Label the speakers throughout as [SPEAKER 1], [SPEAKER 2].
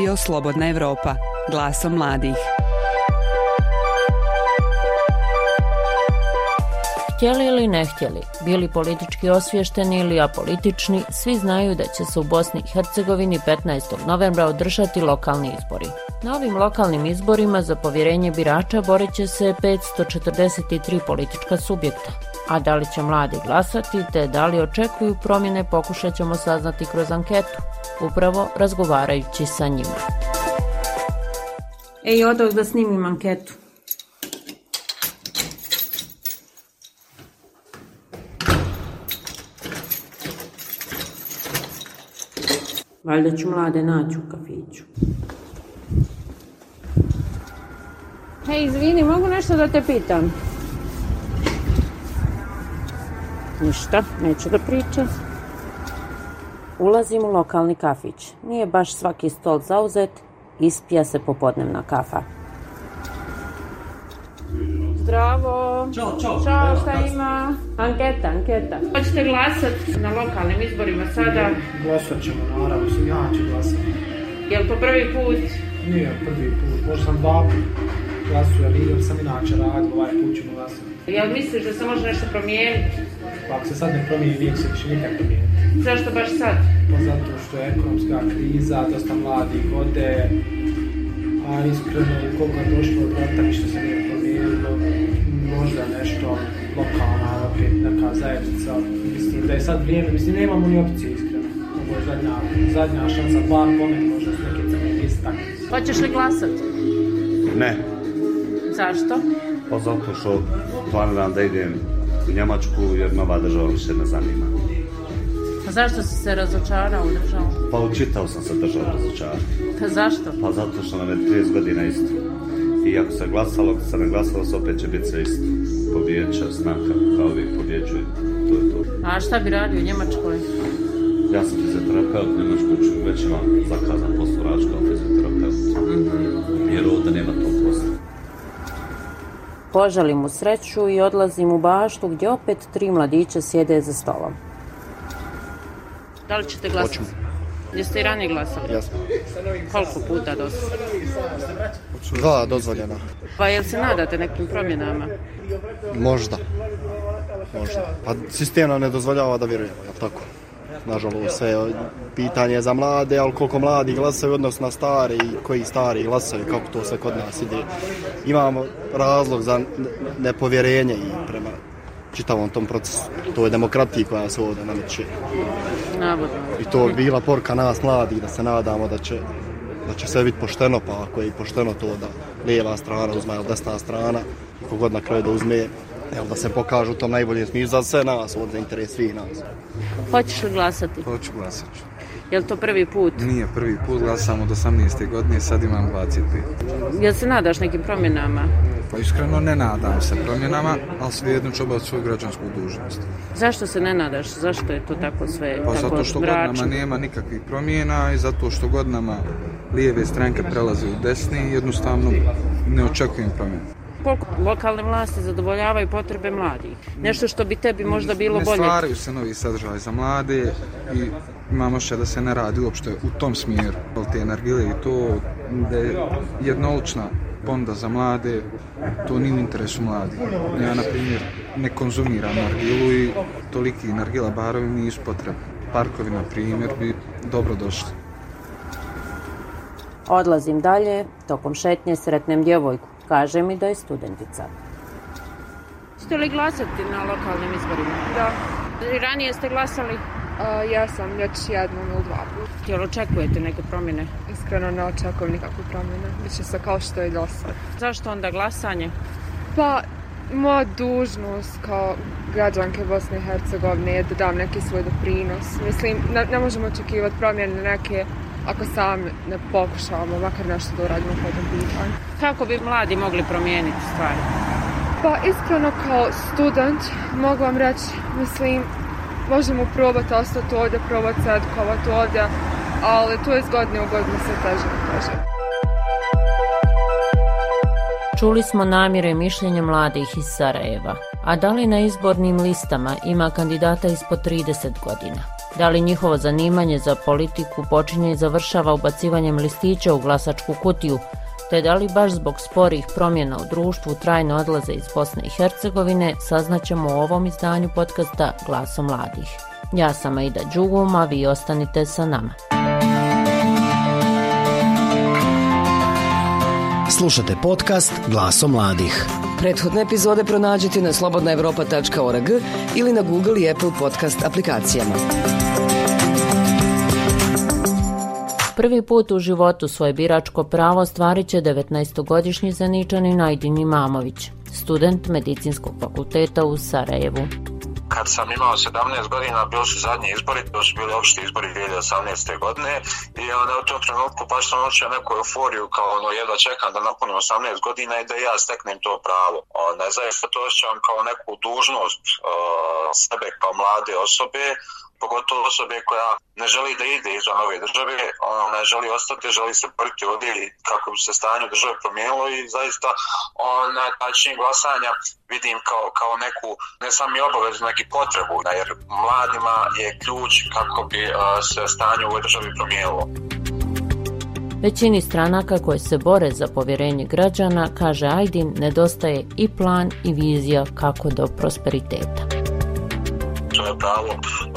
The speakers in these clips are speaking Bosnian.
[SPEAKER 1] Radio Slobodna Evropa, glasom mladih.
[SPEAKER 2] Htjeli ili ne htjeli, bili politički osvješteni ili apolitični, svi znaju da će se u Bosni i Hercegovini 15. novembra održati lokalni izbori. Na ovim lokalnim izborima za povjerenje birača boreće se 543 politička subjekta. A da li će mladi glasati te da li očekuju promjene pokušat ćemo saznati kroz anketu, upravo razgovarajući sa njima. Ej, odoh da snimim anketu. Valjda ću mlade naći u kafiću. Hej, izvini, mogu nešto da te pitam? Ništa, neću da pričam. Ulazim u lokalni kafić. Nije baš svaki stol zauzet, ispija se popodnevna kafa. Zdravo.
[SPEAKER 3] Ćao, čao.
[SPEAKER 2] Ćao, šta ima? Anketa, anketa. Hoćete glasat na lokalnim izborima sada?
[SPEAKER 3] Glasat ćemo, naravno, sam ja ću glasat.
[SPEAKER 2] Je li to prvi put?
[SPEAKER 3] Nije prvi put, možda sam dva put glasuje, ali idem sam inače radio, ovaj put ćemo glasati.
[SPEAKER 2] Jel misliš da se može nešto promijeniti?
[SPEAKER 3] Pa ako se sad ne promijeni, nije se više nikak promijeniti.
[SPEAKER 2] Zašto baš sad?
[SPEAKER 3] Pa zato što je ekonomska kriza, dosta mladih ode, a iskreno, koliko je došlo od rata, ništa se nije promijenilo, možda nešto lokalna, opet neka zajednica, mislim da je sad vrijeme, mislim, nemamo ni opcije, iskreno. Ovo je zadnja, zadnja šansa, bar pomeni, možda su neke crne liste, tako.
[SPEAKER 2] Hoćeš li glasat?
[SPEAKER 4] Ne,
[SPEAKER 2] Zašto?
[SPEAKER 4] pa zato što planiram da idem u Njemačku jer nova država više ne zanima.
[SPEAKER 2] Pa zašto si se razočarao u državu?
[SPEAKER 4] Pa učitao sam se državu razočarati.
[SPEAKER 2] Pa zašto?
[SPEAKER 4] Pa zato što nam je 30 godina isto. I ako se glasalo, ako se ne glasalo, se opet će biti sve isto. Pobjeća snaka, kao uvijek pobjeđuje. To je to.
[SPEAKER 2] A šta bi radio u Njemačkoj?
[SPEAKER 4] Ja sam fizioterapeut, Njemačku ću već imam zakazan posao rađu kao fizioterapeut. Jer ovdje nema.
[SPEAKER 2] Poželim mu sreću i odlazim u baštu gdje opet tri mladića sjede za stolom. Da li ćete glasati?
[SPEAKER 5] Hoćemo.
[SPEAKER 2] Jeste i ranije glasali?
[SPEAKER 5] Jasno.
[SPEAKER 2] Koliko puta do sada?
[SPEAKER 5] Dva dozvoljena.
[SPEAKER 2] Pa jel se nadate nekim promjenama?
[SPEAKER 5] Možda. Možda. Pa sistem nam ne dozvoljava da vjerujemo, jel tako? Nažalost, sve je pitanje za mlade, ali koliko mladi glasaju odnosno na stari i koji stari glasaju, kako to sve kod nas ide. Imamo razlog za ne- nepovjerenje i prema čitavom tom procesu. To je demokratija koja se ovdje nameće. I to je bila porka nas mladih da se nadamo da će da će sve biti pošteno, pa ako je i pošteno to da lijeva strana uzme ili desna strana i kogod na kraju da uzme Evo da se pokažu u tom najboljem smislu za sve nas, od za interes svih nas.
[SPEAKER 2] Hoćeš li glasati?
[SPEAKER 6] Hoću glasat ću.
[SPEAKER 2] Jel to prvi put?
[SPEAKER 6] Nije prvi put, glasam od 18. godine, sad imam 25.
[SPEAKER 2] Jel se nadaš nekim promjenama?
[SPEAKER 6] Pa iskreno ne nadam se promjenama, ali svejedno ću obaviti svoju građansku dužnost.
[SPEAKER 2] Zašto se ne nadaš? Zašto je to tako sve
[SPEAKER 6] Pa
[SPEAKER 2] tako
[SPEAKER 6] zato što
[SPEAKER 2] mračno?
[SPEAKER 6] godinama nema nikakvih promjena i zato što godinama lijeve stranke prelaze u desni, jednostavno ne očekujem promjenu.
[SPEAKER 2] Koliko lokalne vlasti zadovoljavaju potrebe mladih? Nešto što bi tebi možda bilo
[SPEAKER 6] ne
[SPEAKER 2] bolje?
[SPEAKER 6] stvaraju se novi sadržaj za mlade i imamo še da se ne radi uopšte u tom smjeru. Te energile i to da je jednolična ponda za mlade, to nije u interesu mladih. Ja, na primjer, ne konzumiram nargilu i toliki nargila barovi nisu potrebni. Parkovi, na primjer, bi dobro došli.
[SPEAKER 2] Odlazim dalje, tokom šetnje sretnem djevojku. Kaže mi da je studentica. Ste li glasati na lokalnim izborima?
[SPEAKER 7] Da,
[SPEAKER 2] I ranije ste glasali?
[SPEAKER 7] a, ja sam već jednom ili dva puta.
[SPEAKER 2] Jel očekujete neke promjene?
[SPEAKER 7] Iskreno ne očekujem nikakvu promjenu. Biće se kao što je i do sad.
[SPEAKER 2] Zašto onda glasanje?
[SPEAKER 7] Pa, moja dužnost kao građanke Bosne i Hercegovine je da dam neki svoj doprinos. Mislim, ne, ne možemo očekivati promjene neke ako sami ne pokušavamo makar nešto da uradimo po tom pitanju.
[SPEAKER 2] Kako bi mladi mogli promijeniti stvari?
[SPEAKER 7] Pa iskreno kao student mogu vam reći, mislim, možemo probati ostati ovdje, probati se edukovati ovdje, ali to je iz godine u godinu sve teže i teže.
[SPEAKER 2] Čuli smo namjere i mišljenje mladih iz Sarajeva. A da li na izbornim listama ima kandidata ispod 30 godina? Da li njihovo zanimanje za politiku počinje i završava ubacivanjem listića u glasačku kutiju, te da li baš zbog sporih promjena u društvu trajno odlaze iz Bosne i Hercegovine, saznaćemo u ovom izdanju podcasta Glaso mladih. Ja sam Aida Đugum, a vi ostanite sa nama.
[SPEAKER 8] Slušate podcast Glaso mladih.
[SPEAKER 9] Prethodne epizode pronađite na slobodnaevropa.org ili na Google i Apple podcast aplikacijama.
[SPEAKER 2] Prvi put u životu svoje biračko pravo stvarit će 19-godišnji zaničani Najdin Imamović, student medicinskog fakulteta u Sarajevu
[SPEAKER 10] kad sam imao 17 godina, bili su zadnji izbori, to su bili opšti izbori 2018. godine i onda u tom trenutku pa sam učio neku euforiju kao ono jedva čekam da napunim 18 godina i da ja steknem to pravo. Ne zaista to osjećam kao neku dužnost uh, sebe kao mlade osobe pogotovo osobe koja ne želi da ide iz ove države, ona ne želi ostati, želi se prti ovdje kako bi se stanje države promijenilo i zaista ona način glasanja vidim kao, kao neku, ne sami obavezu, neki potrebu, jer mladima je ključ kako bi se stanje u ovoj državi promijenilo.
[SPEAKER 2] Većini stranaka koje se bore za povjerenje građana, kaže Aydin, nedostaje i plan i vizija kako do prosperiteta
[SPEAKER 10] svoje pravo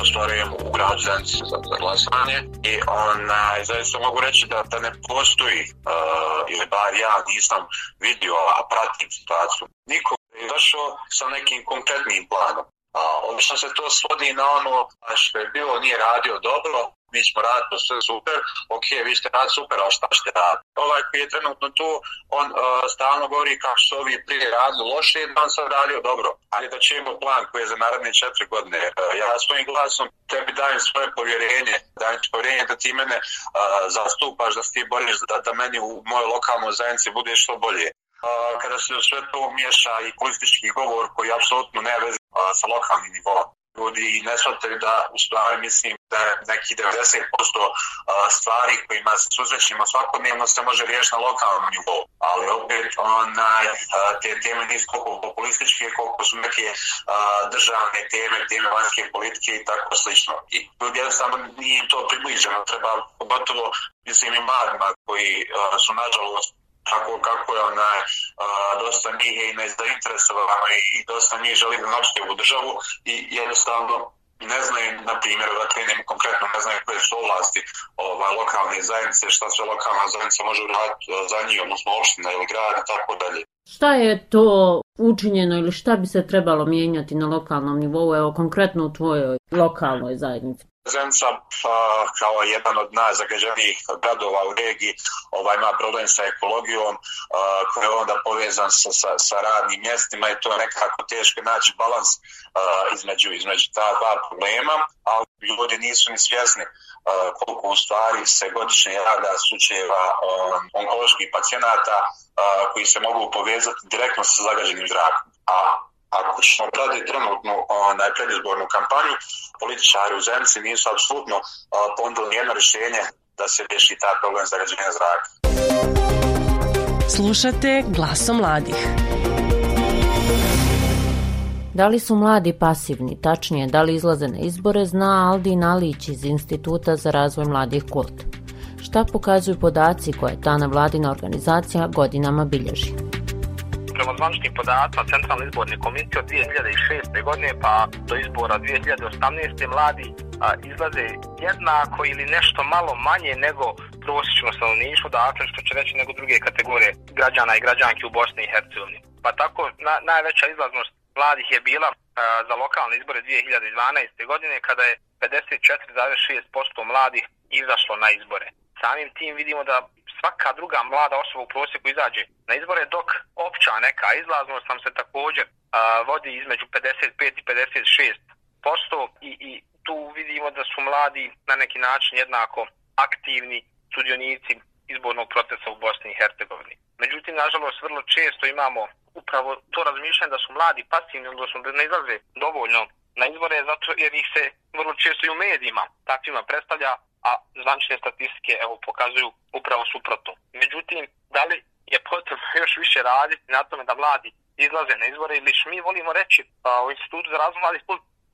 [SPEAKER 10] ostvarujem u gradu Zenici za, za glasanje i onaj, zaista mogu reći da, da ne postoji uh, ili bar ja nisam vidio, a pratim situaciju. Niko je došao sa nekim konkretnim planom. A, obično se to svodi na ono što je bilo nije radio dobro, mi smo radili sve super, ok, vi ste rad super, a šta ćete raditi? Ovaj koji je trenutno tu, on uh, stalno govori kako su ovi prije radili loše, da on sam radio dobro. Ali da ćemo plan koji je za naredne četiri godine. Uh, ja svojim glasom tebi dajem svoje povjerenje, dajem ti povjerenje da ti mene uh, zastupaš, da ti boriš, da, da meni u mojoj lokalnoj zajednici bude što bolje. Uh, kada se sve to miješa i politički govor koji apsolutno ne veze uh, sa lokalnim nivom ljudi ne shvataju da u stvari mislim da neki 90% stvari kojima se suzrećimo svakodnevno se može riješiti na lokalnom nivou. Ali opet onaj, te teme nisu koliko populističke, koliko su neke državne teme, teme vanjske politike i tako slično. I ljudi jednostavno nije to približeno. Treba pogotovo mislim i mladima koji su nažalost tako kako je ona, a, dosta njih je i nezainteresovano i, i dosta njih želi da napusti ovu državu i jednostavno ne znaju, na primjer, da krenem konkretno, ne znaju koje su ovlasti ovaj, lokalne zajednice, šta sve lokalna zajednica može uraditi za njih, odnosno opština ili grad i tako dalje.
[SPEAKER 2] Šta je to učinjeno ili šta bi se trebalo mijenjati na lokalnom nivou, evo konkretno u tvojoj lokalnoj zajednici?
[SPEAKER 10] Zenica pa kao jedan od najzagađenijih gradova u regiji ovaj, ima problem sa ekologijom koji je onda povezan sa, sa, sa radnim mjestima i to je nekako teško naći balans između, između ta dva problema, ali ljudi nisu ni svjesni koliko u stvari se godišnje rada slučajeva um, onkoloških pacijenata koji se mogu povezati direktno sa zagađenim zrakom. A ako ćemo pratiti trenutnu onaj predizbornu kampanju, političari u Zemci nisu apsolutno pondili nijedno rješenje da se riješi taj problem zagađenja zraka.
[SPEAKER 8] Slušate glasom mladih.
[SPEAKER 2] Da li su mladi pasivni, tačnije da li izlaze na izbore, zna Aldin Alić iz Instituta za razvoj mladih kult. Šta pokazuju podaci koje ta nevladina organizacija godinama bilježi?
[SPEAKER 11] Prema zvaničnim podacima Centralne izborne komisije od 2006. godine pa do izbora 2018. mladi a, izlaze jednako ili nešto malo manje nego prosječno stanovništvo, dakle što će reći nego druge kategorije građana i građanki u Bosni i Hercegovini. Pa tako na, najveća izlaznost mladih je bila a, za lokalne izbore 2012. godine kada je 54,6% mladih izašlo na izbore. Samim tim vidimo da svaka druga mlada osoba u prosjeku izađe na izbore, dok opća neka izlaznost nam se također a, vodi između 55 i 56 posto i, i tu vidimo da su mladi na neki način jednako aktivni sudionici izbornog procesa u Bosni i Hercegovini. Međutim, nažalost, vrlo često imamo upravo to razmišljanje da su mladi pasivni, odnosno da ne izlaze dovoljno na izbore, zato jer ih se vrlo često i u medijima takvima predstavlja, a zvančne statistike evo, pokazuju upravo suprotno. Međutim, da li je potrebno još više raditi na tome da mladi izlaze na izbore ili mi volimo reći a, u institutu za razvoj mladih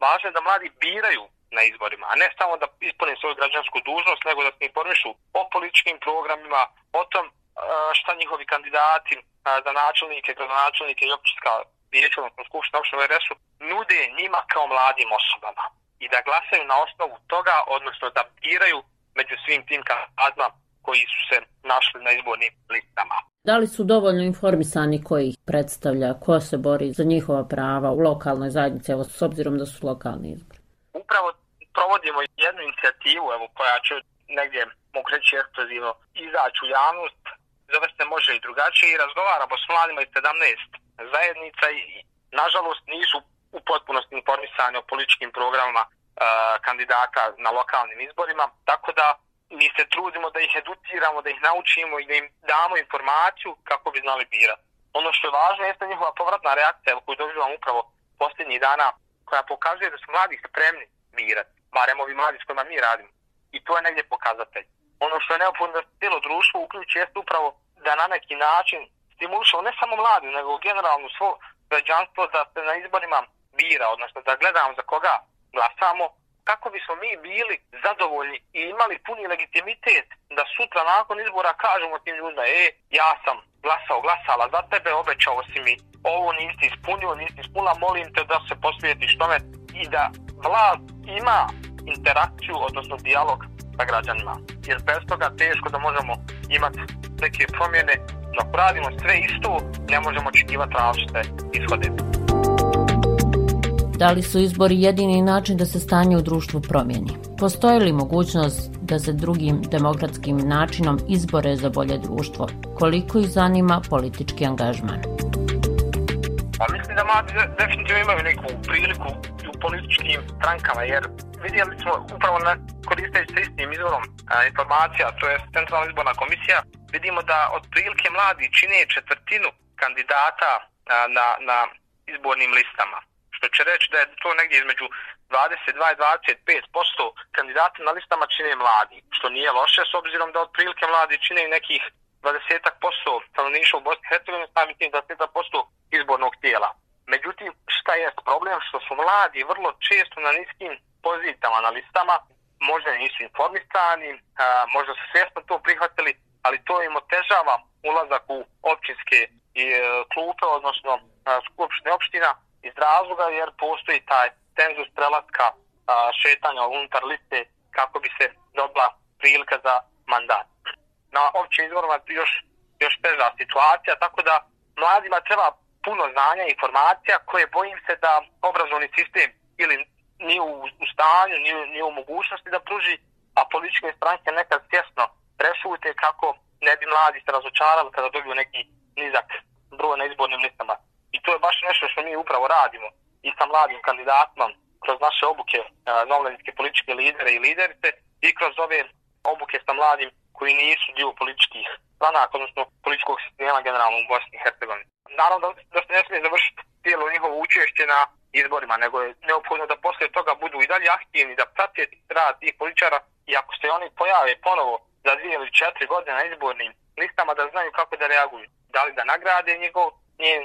[SPEAKER 11] važno je da mladi biraju na izborima, a ne samo da ispune svoju građansku dužnost, nego da se informišu o političkim programima, o tom šta njihovi kandidati za načelnike, gradonačelnike i općinska vijeća, odnosno skupština opština RS-u, nude njima kao mladim osobama i da glasaju na osnovu toga, odnosno da biraju među svim tim kandidatima koji su se našli na izbornim listama.
[SPEAKER 2] Da li su dovoljno informisani koji ih predstavlja, ko se bori za njihova prava u lokalnoj zajednici, evo s obzirom da su lokalni izbori?
[SPEAKER 11] Upravo provodimo jednu inicijativu evo, koja će negdje, mogu reći ekskluzivno, izaći u javnost, zove se može i drugačije i razgovaramo s mladima iz 17 zajednica i nažalost nisu u potpunosti informisani o političkim programima e, kandidata na lokalnim izborima, tako da mi se trudimo da ih educiramo, da ih naučimo i da im damo informaciju kako bi znali birati. Ono što je važno jeste njihova povratna reakcija koju dobivamo upravo posljednjih dana koja pokazuje da su mladi spremni birati, barem ovi mladi s kojima mi radimo. I to je negdje pokazatelj. Ono što je neophodno da cijelo društvo uključi jeste upravo da na neki način stimulišemo ne samo mladi, nego generalno svo građanstvo da se na izborima bira, odnosno da gledamo za koga glasamo, kako bismo mi bili zadovoljni i imali puni legitimitet da sutra nakon izbora kažemo tim ljudima, e, ja sam glasao, glasala za tebe, obećao si mi, ovo nisi ispunio, nisi ispunila, molim te da se posvijetiš tome i da vlad ima interakciju, odnosno dijalog sa građanima. Jer bez toga teško da možemo imati neke promjene, dok radimo sve isto, ne možemo očekivati različite ishode.
[SPEAKER 2] Da li su izbori jedini način da se stanje u društvu promijeni? Postoji li mogućnost da se drugim demokratskim načinom izbore za bolje društvo? Koliko ih zanima politički angažman?
[SPEAKER 11] Pa mislim da mladi definitivno imaju neku priliku u političkim strankama, jer vidjeli smo upravo na koristeći sa istim izvorom a, informacija, to je Centralna izborna komisija, vidimo da od prilike mladi čine četvrtinu kandidata a, na, na izbornim listama što će reći da je to negdje između 22 i 25% kandidata na listama čine mladi, što nije loše s obzirom da otprilike mladi čine i nekih 20 posto stanovništva u Bosni i Hercegovini, sami tim 20% izbornog tijela. Međutim, šta je problem? Što su mladi vrlo često na niskim pozicijama na listama, možda nisu informisani, možda su svjesno to prihvatili, ali to im otežava ulazak u općinske i e, klupe, odnosno skupštine opština, iz razloga jer postoji taj tenzus prelaska a, šetanja unutar liste kako bi se dobila prilika za mandat. Na općim izborima još, još teža situacija, tako da mladima treba puno znanja i informacija koje bojim se da obrazovni sistem ili nije u, u stanju, nije, nije u mogućnosti da pruži, a političke stranke nekad tjesno prešute kako ne bi mladi se razočarali kada dobiju neki nizak broj na izbornim listama. I to je baš nešto što mi upravo radimo i sa mladim kandidatima kroz naše obuke e, za omladinske političke lidere i liderice i kroz ove obuke sa mladim koji nisu dio političkih stranaka, odnosno političkog sistema generalno u Bosni i Hercegovini. Naravno da, da se ne smije završiti cijelo njihovo učešće na izborima, nego je neophodno da posle toga budu i dalje aktivni, da prate rad tih političara i ako se oni pojave ponovo za dvije ili četiri godine na izbornim listama, da znaju kako da reaguju. Da li da nagrade njegov njen,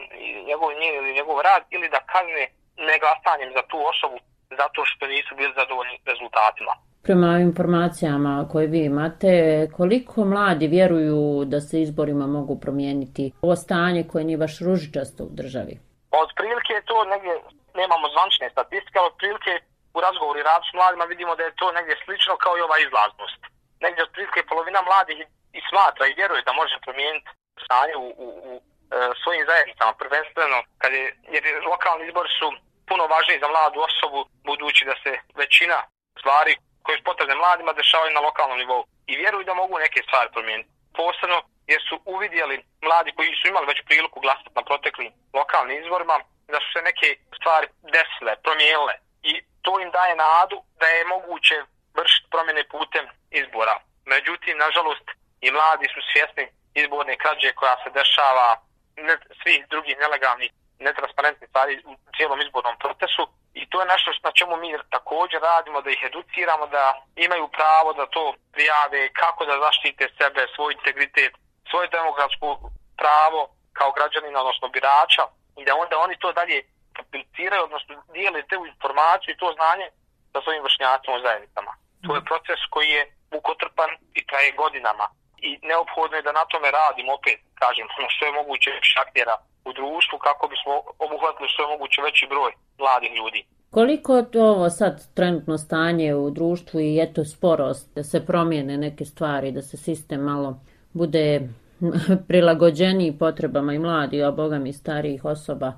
[SPEAKER 11] njegov, njen ili njegov rad ili da kazne neglasanjem za tu osobu zato što nisu bili zadovoljni rezultatima.
[SPEAKER 2] Prema informacijama koje vi imate, koliko mladi vjeruju da se izborima mogu promijeniti ovo stanje koje nije baš ružičasto u državi?
[SPEAKER 11] Od prilike je to negdje, nemamo zvančne statistike, ali od prilike u razgovoru i radu s mladima vidimo da je to negdje slično kao i ova izlaznost. Negdje od prilike polovina mladih i smatra i vjeruje da može promijeniti stanje u, u, u E, svojim zajednicama, prvenstveno, kad je, jer lokalni izbori su puno važniji za mladu osobu, budući da se većina stvari koje su potrebne mladima dešavaju na lokalnom nivou. I vjeruju da mogu neke stvari promijeniti. Posebno jer su uvidjeli mladi koji su imali već priliku glasati na proteklim lokalnim izborima, da su se neke stvari desile, promijenile. I to im daje nadu da je moguće vršiti promjene putem izbora. Međutim, nažalost, i mladi su svjesni izborne krađe koja se dešava ne, svih drugih nelegalnih netransparentnih stvari u cijelom izbornom procesu i to je nešto na čemu mi također radimo, da ih educiramo, da imaju pravo da to prijave, kako da zaštite sebe, svoj integritet, svoje demokratsko pravo kao građanina, odnosno birača, i da onda oni to dalje apliciraju, odnosno dijele te informaciju i to znanje sa svojim vršnjacima u zajednicama. To je proces koji je mukotrpan i traje godinama. I neophodno je da na tome radim opet, kažem, na što je moguće šaktera u društvu kako bismo obuhvatili što je moguće veći broj mladih ljudi.
[SPEAKER 2] Koliko je ovo sad trenutno stanje u društvu i eto sporost da se promijene neke stvari, da se sistem malo bude prilagođeniji potrebama i mladi, a boga mi starijih osoba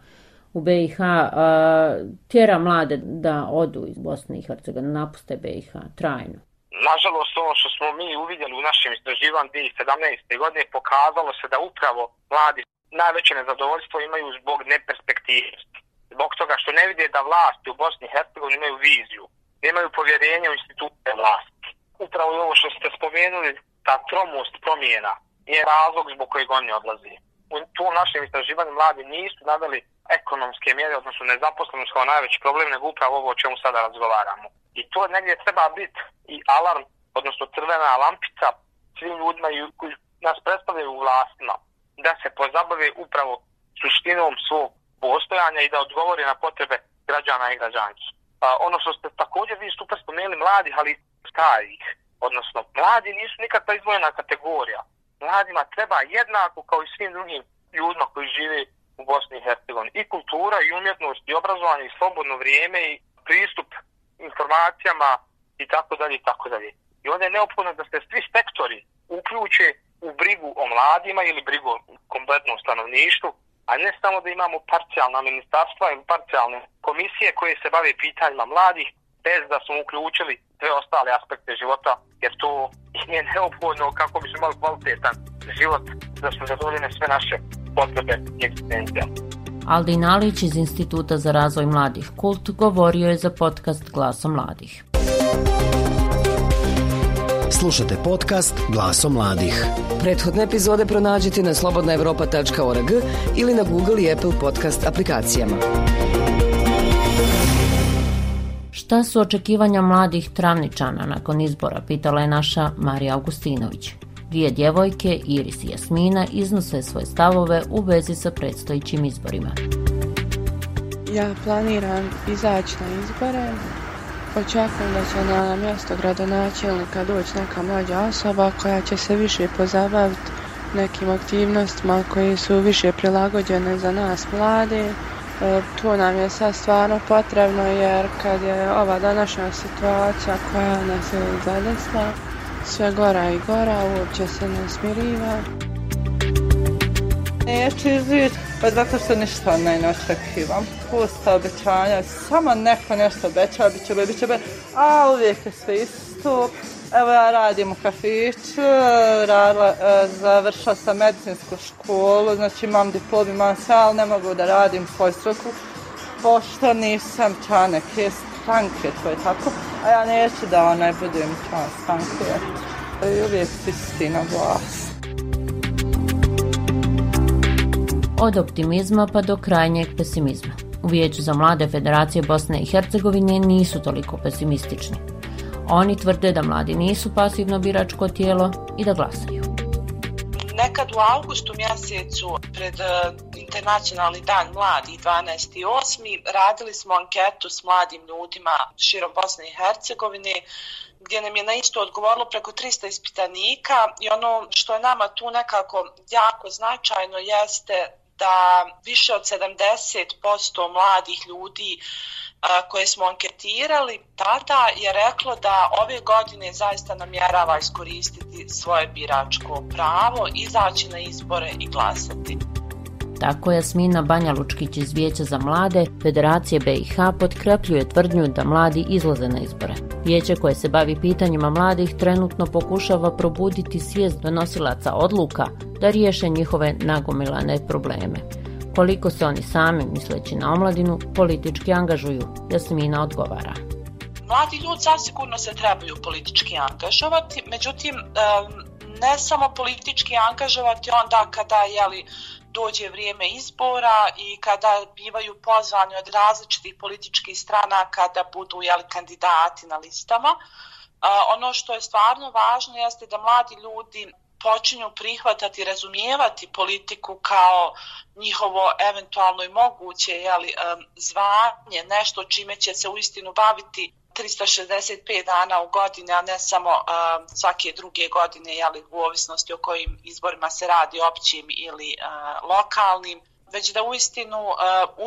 [SPEAKER 2] u BiH, a, tjera mlade da odu iz Bosne i Hercegovine, napuste BiH trajno?
[SPEAKER 11] Nažalost, ono što smo mi uvidjeli u našem istraživanju 2017. godine pokazalo se da upravo mladi najveće nezadovoljstvo imaju zbog neperspektivnosti. Zbog toga što ne vide da vlasti u Bosni i Hercegovini imaju viziju, nemaju povjerenje u institucije vlasti. Upravo ovo što ste spomenuli, ta tromost promjena je razlog zbog kojeg oni odlazi. U tom našem istraživanju mladi nisu naveli ekonomske mjere, odnosno nezaposlenost kao najveći problem, nego upravo ovo o čemu sada razgovaramo. I to negdje treba biti i alarm, odnosno crvena lampica svim ljudima koji nas predstavljaju u vlastima, da se pozabave upravo suštinom svog postojanja i da odgovori na potrebe građana i građanki. A, ono što ste također vi super spomenuli mladi, ali starih, odnosno mladi nisu nikakva izvojena kategorija. Mladima treba jednako kao i svim drugim ljudima koji žive u Bosni i Hercegovini. I kultura, i umjetnost, i obrazovanje, i slobodno vrijeme, i pristup informacijama, i tako dalje, i tako dalje. I onda je neophodno da se svi sektori uključe u brigu o mladima ili brigu o kompletnom stanovništvu, a ne samo da imamo parcijalna ministarstva ili parcijalne komisije koje se bave pitanjima mladih, bez da smo uključili sve ostale aspekte života, jer to je neophodno kako bi se imali kvalitetan život, da smo zadovoljene sve naše potrebe i egzistencija.
[SPEAKER 2] Aldin Alić iz Instituta za razvoj mladih Kult govorio je za podcast Glaso mladih.
[SPEAKER 8] Slušate podcast Glaso mladih.
[SPEAKER 9] Prethodne epizode pronađite na slobodnaevropa.org ili na Google i Apple podcast aplikacijama.
[SPEAKER 2] Šta su očekivanja mladih travničana nakon izbora, pitala je naša Marija Augustinović. Dvije djevojke, Iris i Jasmina, iznose svoje stavove u vezi sa predstojićim izborima.
[SPEAKER 12] Ja planiram izaći na izbore. Očekujem da će na mjesto gradonačelnika doći neka mlađa osoba koja će se više pozabaviti nekim aktivnostima koje su više prilagođene za nas mlade. E, to nam je sad stvarno potrebno jer kad je ova današnja situacija koja nas je zadesla, sve gora i gora, uopće se ne smiriva.
[SPEAKER 13] Neću izvići, pa zato što ništa ne, očekivam. Pusta obećanja, samo neko nešto obeća, bit će, bit će, a uvijek je sve isto. Evo ja radim u kafiću, radila, e, završila sam medicinsku školu, znači imam diplom, imam sve, ali ne mogu da radim svoj struku, pošto nisam čanek, je stanke, to je tako. A ja neću da onaj budem član stanke. i uvijek isti na vlast.
[SPEAKER 2] Od optimizma pa do krajnjeg pesimizma. U Vijeću za mlade Federacije Bosne i Hercegovine nisu toliko pesimistični. Oni tvrde da mladi nisu pasivno biračko tijelo i da glasaju.
[SPEAKER 14] Nekad u augustu mjesecu pred e, internacionalni dan mladi 12.8. radili smo anketu s mladim ljudima širom Bosne i Hercegovine gdje nam je na isto odgovorilo preko 300 ispitanika i ono što je nama tu nekako jako značajno jeste da više od 70% mladih ljudi koje smo anketirali tada je reklo da ove godine zaista namjerava iskoristiti svoje biračko pravo, izaći na izbore i glasati.
[SPEAKER 2] Tako Jasmina Banja Lučkić iz Vijeća za mlade Federacije BiH potkrepljuje tvrdnju da mladi izlaze na izbore. Vijeće koje se bavi pitanjima mladih trenutno pokušava probuditi svijest donosilaca odluka da riješe njihove nagomilane probleme. Koliko se oni sami, misleći na omladinu, politički angažuju, Jasmina odgovara.
[SPEAKER 14] Mladi ljudi zasigurno se trebaju politički angažovati, međutim, ne samo politički angažovati onda kada, jeli, dođe vrijeme izbora i kada bivaju pozvani od različitih političkih strana kada budu jeli, kandidati na listama. Uh, ono što je stvarno važno jeste da mladi ljudi počinju prihvatati, razumijevati politiku kao njihovo eventualno i moguće jeli, zvanje, nešto čime će se uistinu baviti 365 dana u godine, a ne samo uh, svake druge godine, jeli, u ovisnosti o kojim izborima se radi, općim ili uh, lokalnim, već da uistinu uh,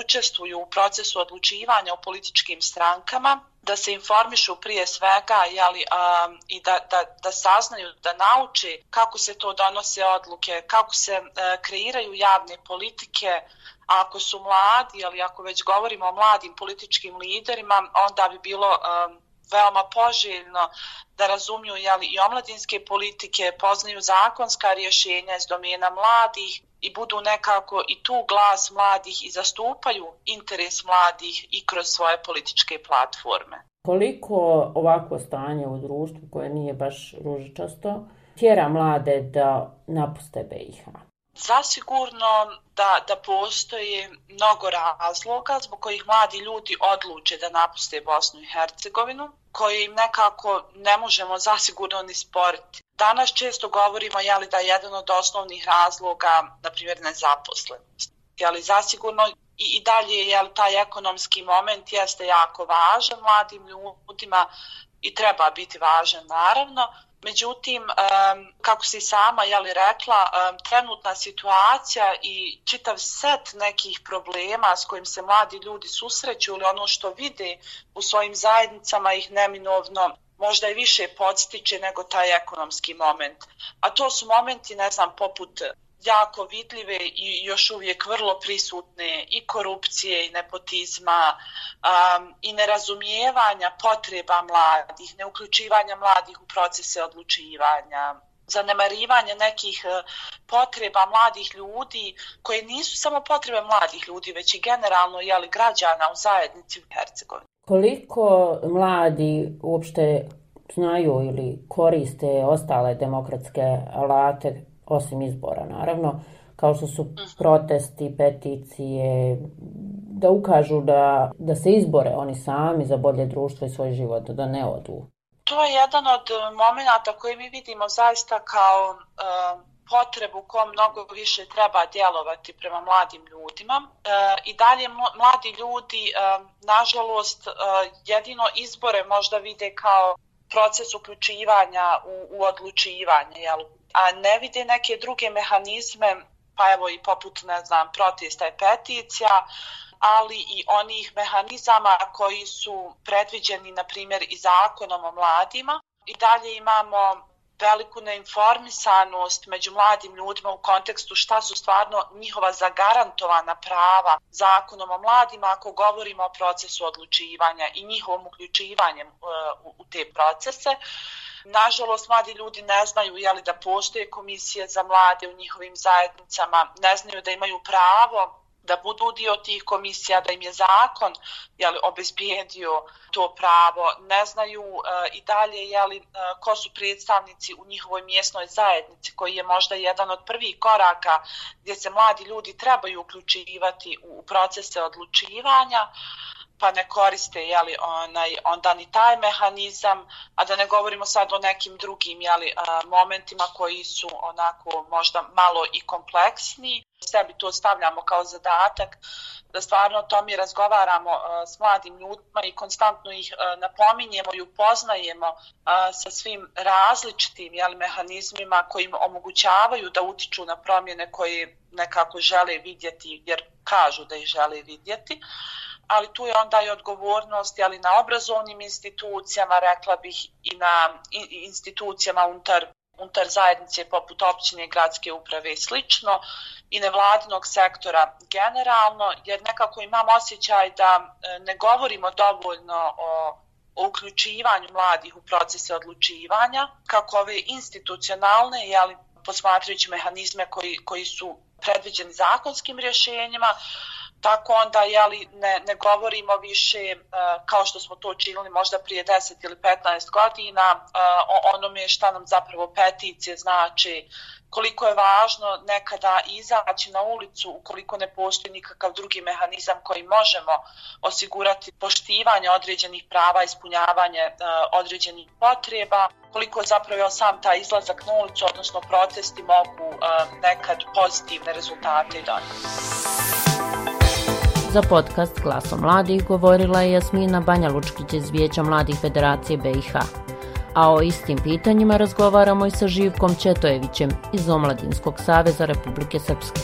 [SPEAKER 14] učestvuju u procesu odlučivanja u političkim strankama, da se informišu prije svega jeli, um, i da, da, da saznaju, da nauče kako se to donose odluke, kako se uh, kreiraju javne politike, ako su mladi, ali ako već govorimo o mladim političkim liderima, onda bi bilo um, veoma poželjno da razumiju jeli, i omladinske politike, poznaju zakonska rješenja iz domena mladih i budu nekako i tu glas mladih i zastupaju interes mladih i kroz svoje političke platforme.
[SPEAKER 2] Koliko ovako stanje u društvu koje nije baš ružičasto tjera mlade da napuste BiH?
[SPEAKER 14] Zasigurno da, da postoje mnogo razloga zbog kojih mladi ljudi odluče da napuste Bosnu i Hercegovinu, koje im nekako ne možemo zasigurno ni sporiti. Danas često govorimo jeli, da je jedan od osnovnih razloga, na primjer, nezaposlenost. Jeli, zasigurno i, i dalje je taj ekonomski moment jeste jako važan mladim ljudima i treba biti važan naravno, Međutim, kako si sama jeli, rekla, trenutna situacija i čitav set nekih problema s kojim se mladi ljudi susreću ili ono što vide u svojim zajednicama ih neminovno možda i više podstiče nego taj ekonomski moment. A to su momenti, ne znam, poput jako vidljive i još uvijek vrlo prisutne i korupcije i nepotizma um, i nerazumijevanja potreba mladih, neuključivanja mladih u procese odlučivanja, zanemarivanje nekih e, potreba mladih ljudi koje nisu samo potrebe mladih ljudi, već i generalno jeli, građana u zajednici u Hercegovini.
[SPEAKER 2] Koliko mladi uopšte znaju ili koriste ostale demokratske alate osim izbora naravno, kao što su protesti, peticije, da ukažu da, da se izbore oni sami za bolje društvo i svoj život, da ne odu.
[SPEAKER 14] To je jedan od momenta koji mi vidimo zaista kao uh, potrebu ko mnogo više treba djelovati prema mladim ljudima. E, I dalje mladi ljudi, e, nažalost, e, jedino izbore možda vide kao proces uključivanja u, u odlučivanje, jel, a ne vide neke druge mehanizme, pa evo i poput, ne znam, protesta i peticija, ali i onih mehanizama koji su predviđeni, na primjer, i zakonom o mladima. I dalje imamo veliku neinformisanost među mladim ljudima u kontekstu šta su stvarno njihova zagarantovana prava zakonom o mladima ako govorimo o procesu odlučivanja i njihovom uključivanjem e, u te procese. Nažalost, mladi ljudi ne znaju jeli, da postoje komisije za mlade u njihovim zajednicama, ne znaju da imaju pravo da budu dio tih komisija, da im je zakon jeli, obezbijedio to pravo, ne znaju e, i dalje jeli, e, ko su predstavnici u njihovoj mjesnoj zajednici, koji je možda jedan od prvih koraka gdje se mladi ljudi trebaju uključivati u, u procese odlučivanja. Pa ne koriste jeli, onaj, onda ni taj mehanizam, a da ne govorimo sad o nekim drugim jeli, momentima koji su onako možda malo i kompleksni. Sebi to stavljamo kao zadatak da stvarno o tome razgovaramo s mladim ljudima i konstantno ih napominjemo i upoznajemo sa svim različitim jeli, mehanizmima koji im omogućavaju da utiču na promjene koje nekako žele vidjeti jer kažu da ih žele vidjeti ali tu je onda i odgovornost ali na obrazovnim institucijama, rekla bih i na institucijama unutar, unutar zajednice poput općine, gradske uprave i slično i nevladinog sektora generalno, jer nekako imam osjećaj da e, ne govorimo dovoljno o o uključivanju mladih u procese odlučivanja, kako ove institucionalne, jeli, posmatrajući mehanizme koji, koji su predviđeni zakonskim rješenjima, tako onda jeli, ne, ne govorimo više uh, kao što smo to činili možda prije 10 ili 15 godina uh, o onome šta nam zapravo peticije znači koliko je važno nekada izaći na ulicu ukoliko ne postoji nikakav drugi mehanizam koji možemo osigurati poštivanje određenih prava, ispunjavanje uh, određenih potreba, koliko zapravo sam taj izlazak na ulicu, odnosno protesti mogu uh, nekad pozitivne rezultate donijeti.
[SPEAKER 2] Za podcast Glasom mladih govorila je Jasmina Banja Lučkić iz Vijeća mladih federacije BiH. A o istim pitanjima razgovaramo i sa Živkom Četojevićem iz Omladinskog saveza Republike Srpske.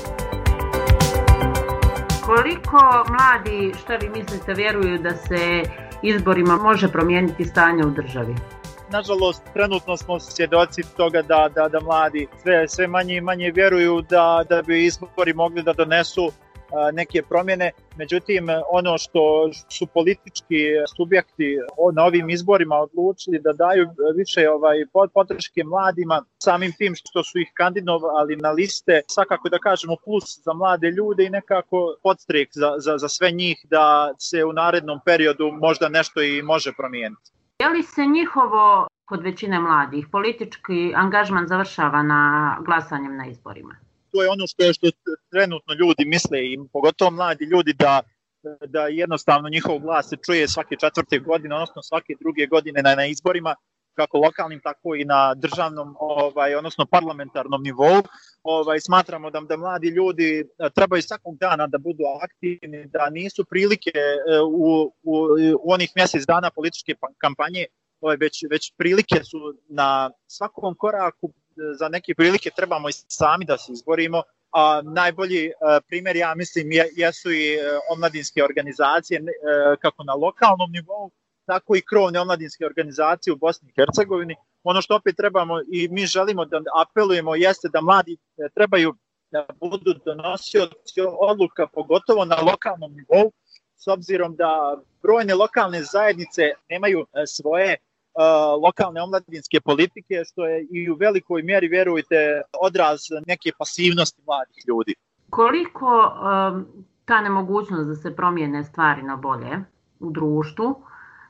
[SPEAKER 15] Koliko mladi, šta vi mislite, vjeruju da se izborima može promijeniti stanje u državi?
[SPEAKER 16] Nažalost, trenutno smo svjedoci toga da, da, da mladi sve, sve manje i manje vjeruju da, da bi izbori mogli da donesu neke promjene. Međutim, ono što su politički subjekti na ovim izborima odlučili da daju više ovaj podrške mladima, samim tim što su ih kandidovali na liste, svakako da kažemo plus za mlade ljude i nekako podstrek za, za, za sve njih da se u narednom periodu možda nešto i može promijeniti.
[SPEAKER 15] Je li se njihovo, kod većine mladih, politički angažman završava na glasanjem na izborima?
[SPEAKER 16] To je ono što je što trenutno ljudi misle i pogotovo mladi ljudi da da jednostavno njihov glas se čuje svake četvrte godine, odnosno svake druge godine na, na izborima, kako lokalnim, tako i na državnom, ovaj, odnosno parlamentarnom nivou. Ovaj, smatramo da, da mladi ljudi eh, trebaju svakog dana da budu aktivni, da nisu prilike eh, u, u, u onih mjesec dana političke pa-, kampanje, ovaj, već, već prilike su na svakom koraku za neke prilike trebamo i sami da se izborimo. A najbolji e, primjer, ja mislim, jesu i e, omladinske organizacije, e, kako na lokalnom nivou, tako i krovne omladinske organizacije u Bosni i Hercegovini. Ono što opet trebamo i mi želimo da apelujemo jeste da mladi trebaju da budu donosioci odluka, pogotovo na lokalnom nivou, s obzirom da brojne lokalne zajednice nemaju svoje lokalne omladinske politike, što je i u velikoj mjeri, vjerujte, odraz neke pasivnosti mladih ljudi.
[SPEAKER 15] Koliko um, ta nemogućnost da se promijene stvari na bolje u društvu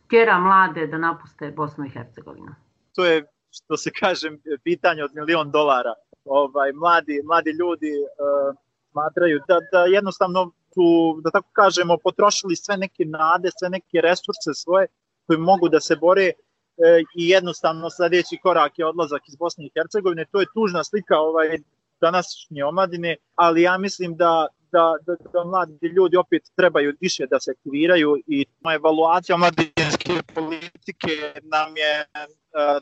[SPEAKER 15] tjera mlade da napuste Bosnu i Hercegovinu?
[SPEAKER 16] To je, što se kaže, pitanje od milion dolara. Ovaj, mladi, mladi ljudi uh, smatraju da, da jednostavno su, da tako kažemo, potrošili sve neke nade, sve neke resurse svoje koji mogu da se bore e, E, i jednostavno sljedeći korak je odlazak iz Bosne i Hercegovine. To je tužna slika ovaj današnje omladine, ali ja mislim da da, da, da mladi ljudi opet trebaju više da se aktiviraju i moja evaluacija mladinske politike nam je e,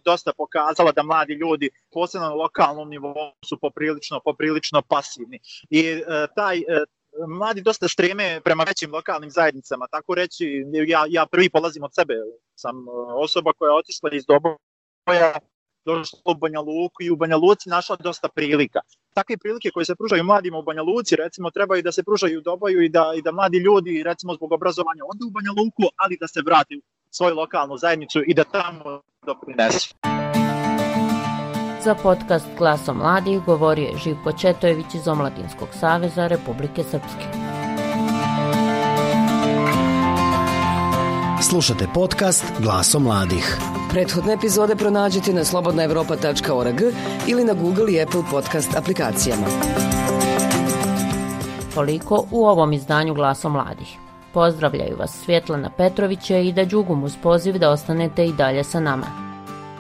[SPEAKER 16] dosta pokazala da mladi ljudi, posebno na lokalnom nivou, su poprilično, poprilično pasivni. I e, taj, e, mladi dosta streme prema većim lokalnim zajednicama, tako reći, ja, ja prvi polazim od sebe, sam e, osoba koja je otišla iz Doboja, došla u Banja Luku i u Banja Luci našla dosta prilika. Takve prilike koje se pružaju mladima u Banja Luci, recimo, trebaju da se pružaju u Doboju i da, i da mladi ljudi, recimo, zbog obrazovanja odu u Banja Luku, ali da se vrati u svoju lokalnu zajednicu i da tamo doprinesu.
[SPEAKER 2] Za podcast Glasom mladih govorio je Živko Četojević iz Omladinskog saveza Republike Srpske.
[SPEAKER 8] Slušate podcast Glasom mladih.
[SPEAKER 9] Prethodne epizode pronađite na slobodnaevropa.org ili na Google i Apple podcast aplikacijama.
[SPEAKER 2] Toliko u ovom izdanju Glasom mladih. Pozdravljaju vas Svjetlana Petrovića i da Đugum uz poziv da ostanete i dalje sa nama.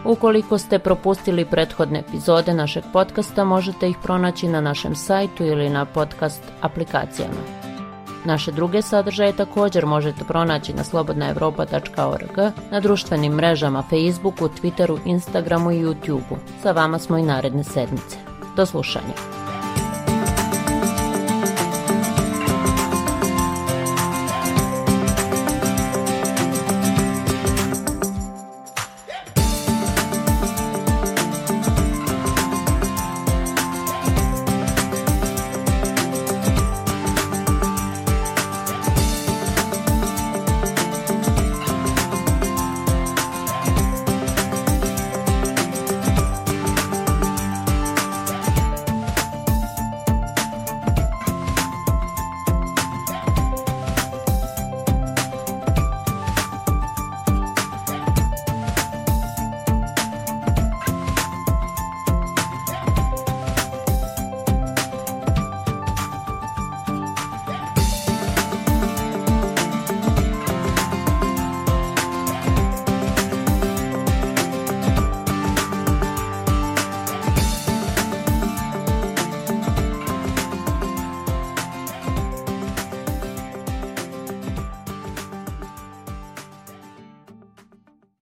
[SPEAKER 2] Ukoliko ste propustili prethodne epizode našeg podcasta, možete ih pronaći na našem sajtu ili na podcast aplikacijama. Naše druge sadržaje također možete pronaći na slobodnaevropa.org, na društvenim mrežama Facebooku, Twitteru, Instagramu i YouTubeu. Sa vama smo i naredne sedmice. Do slušanja.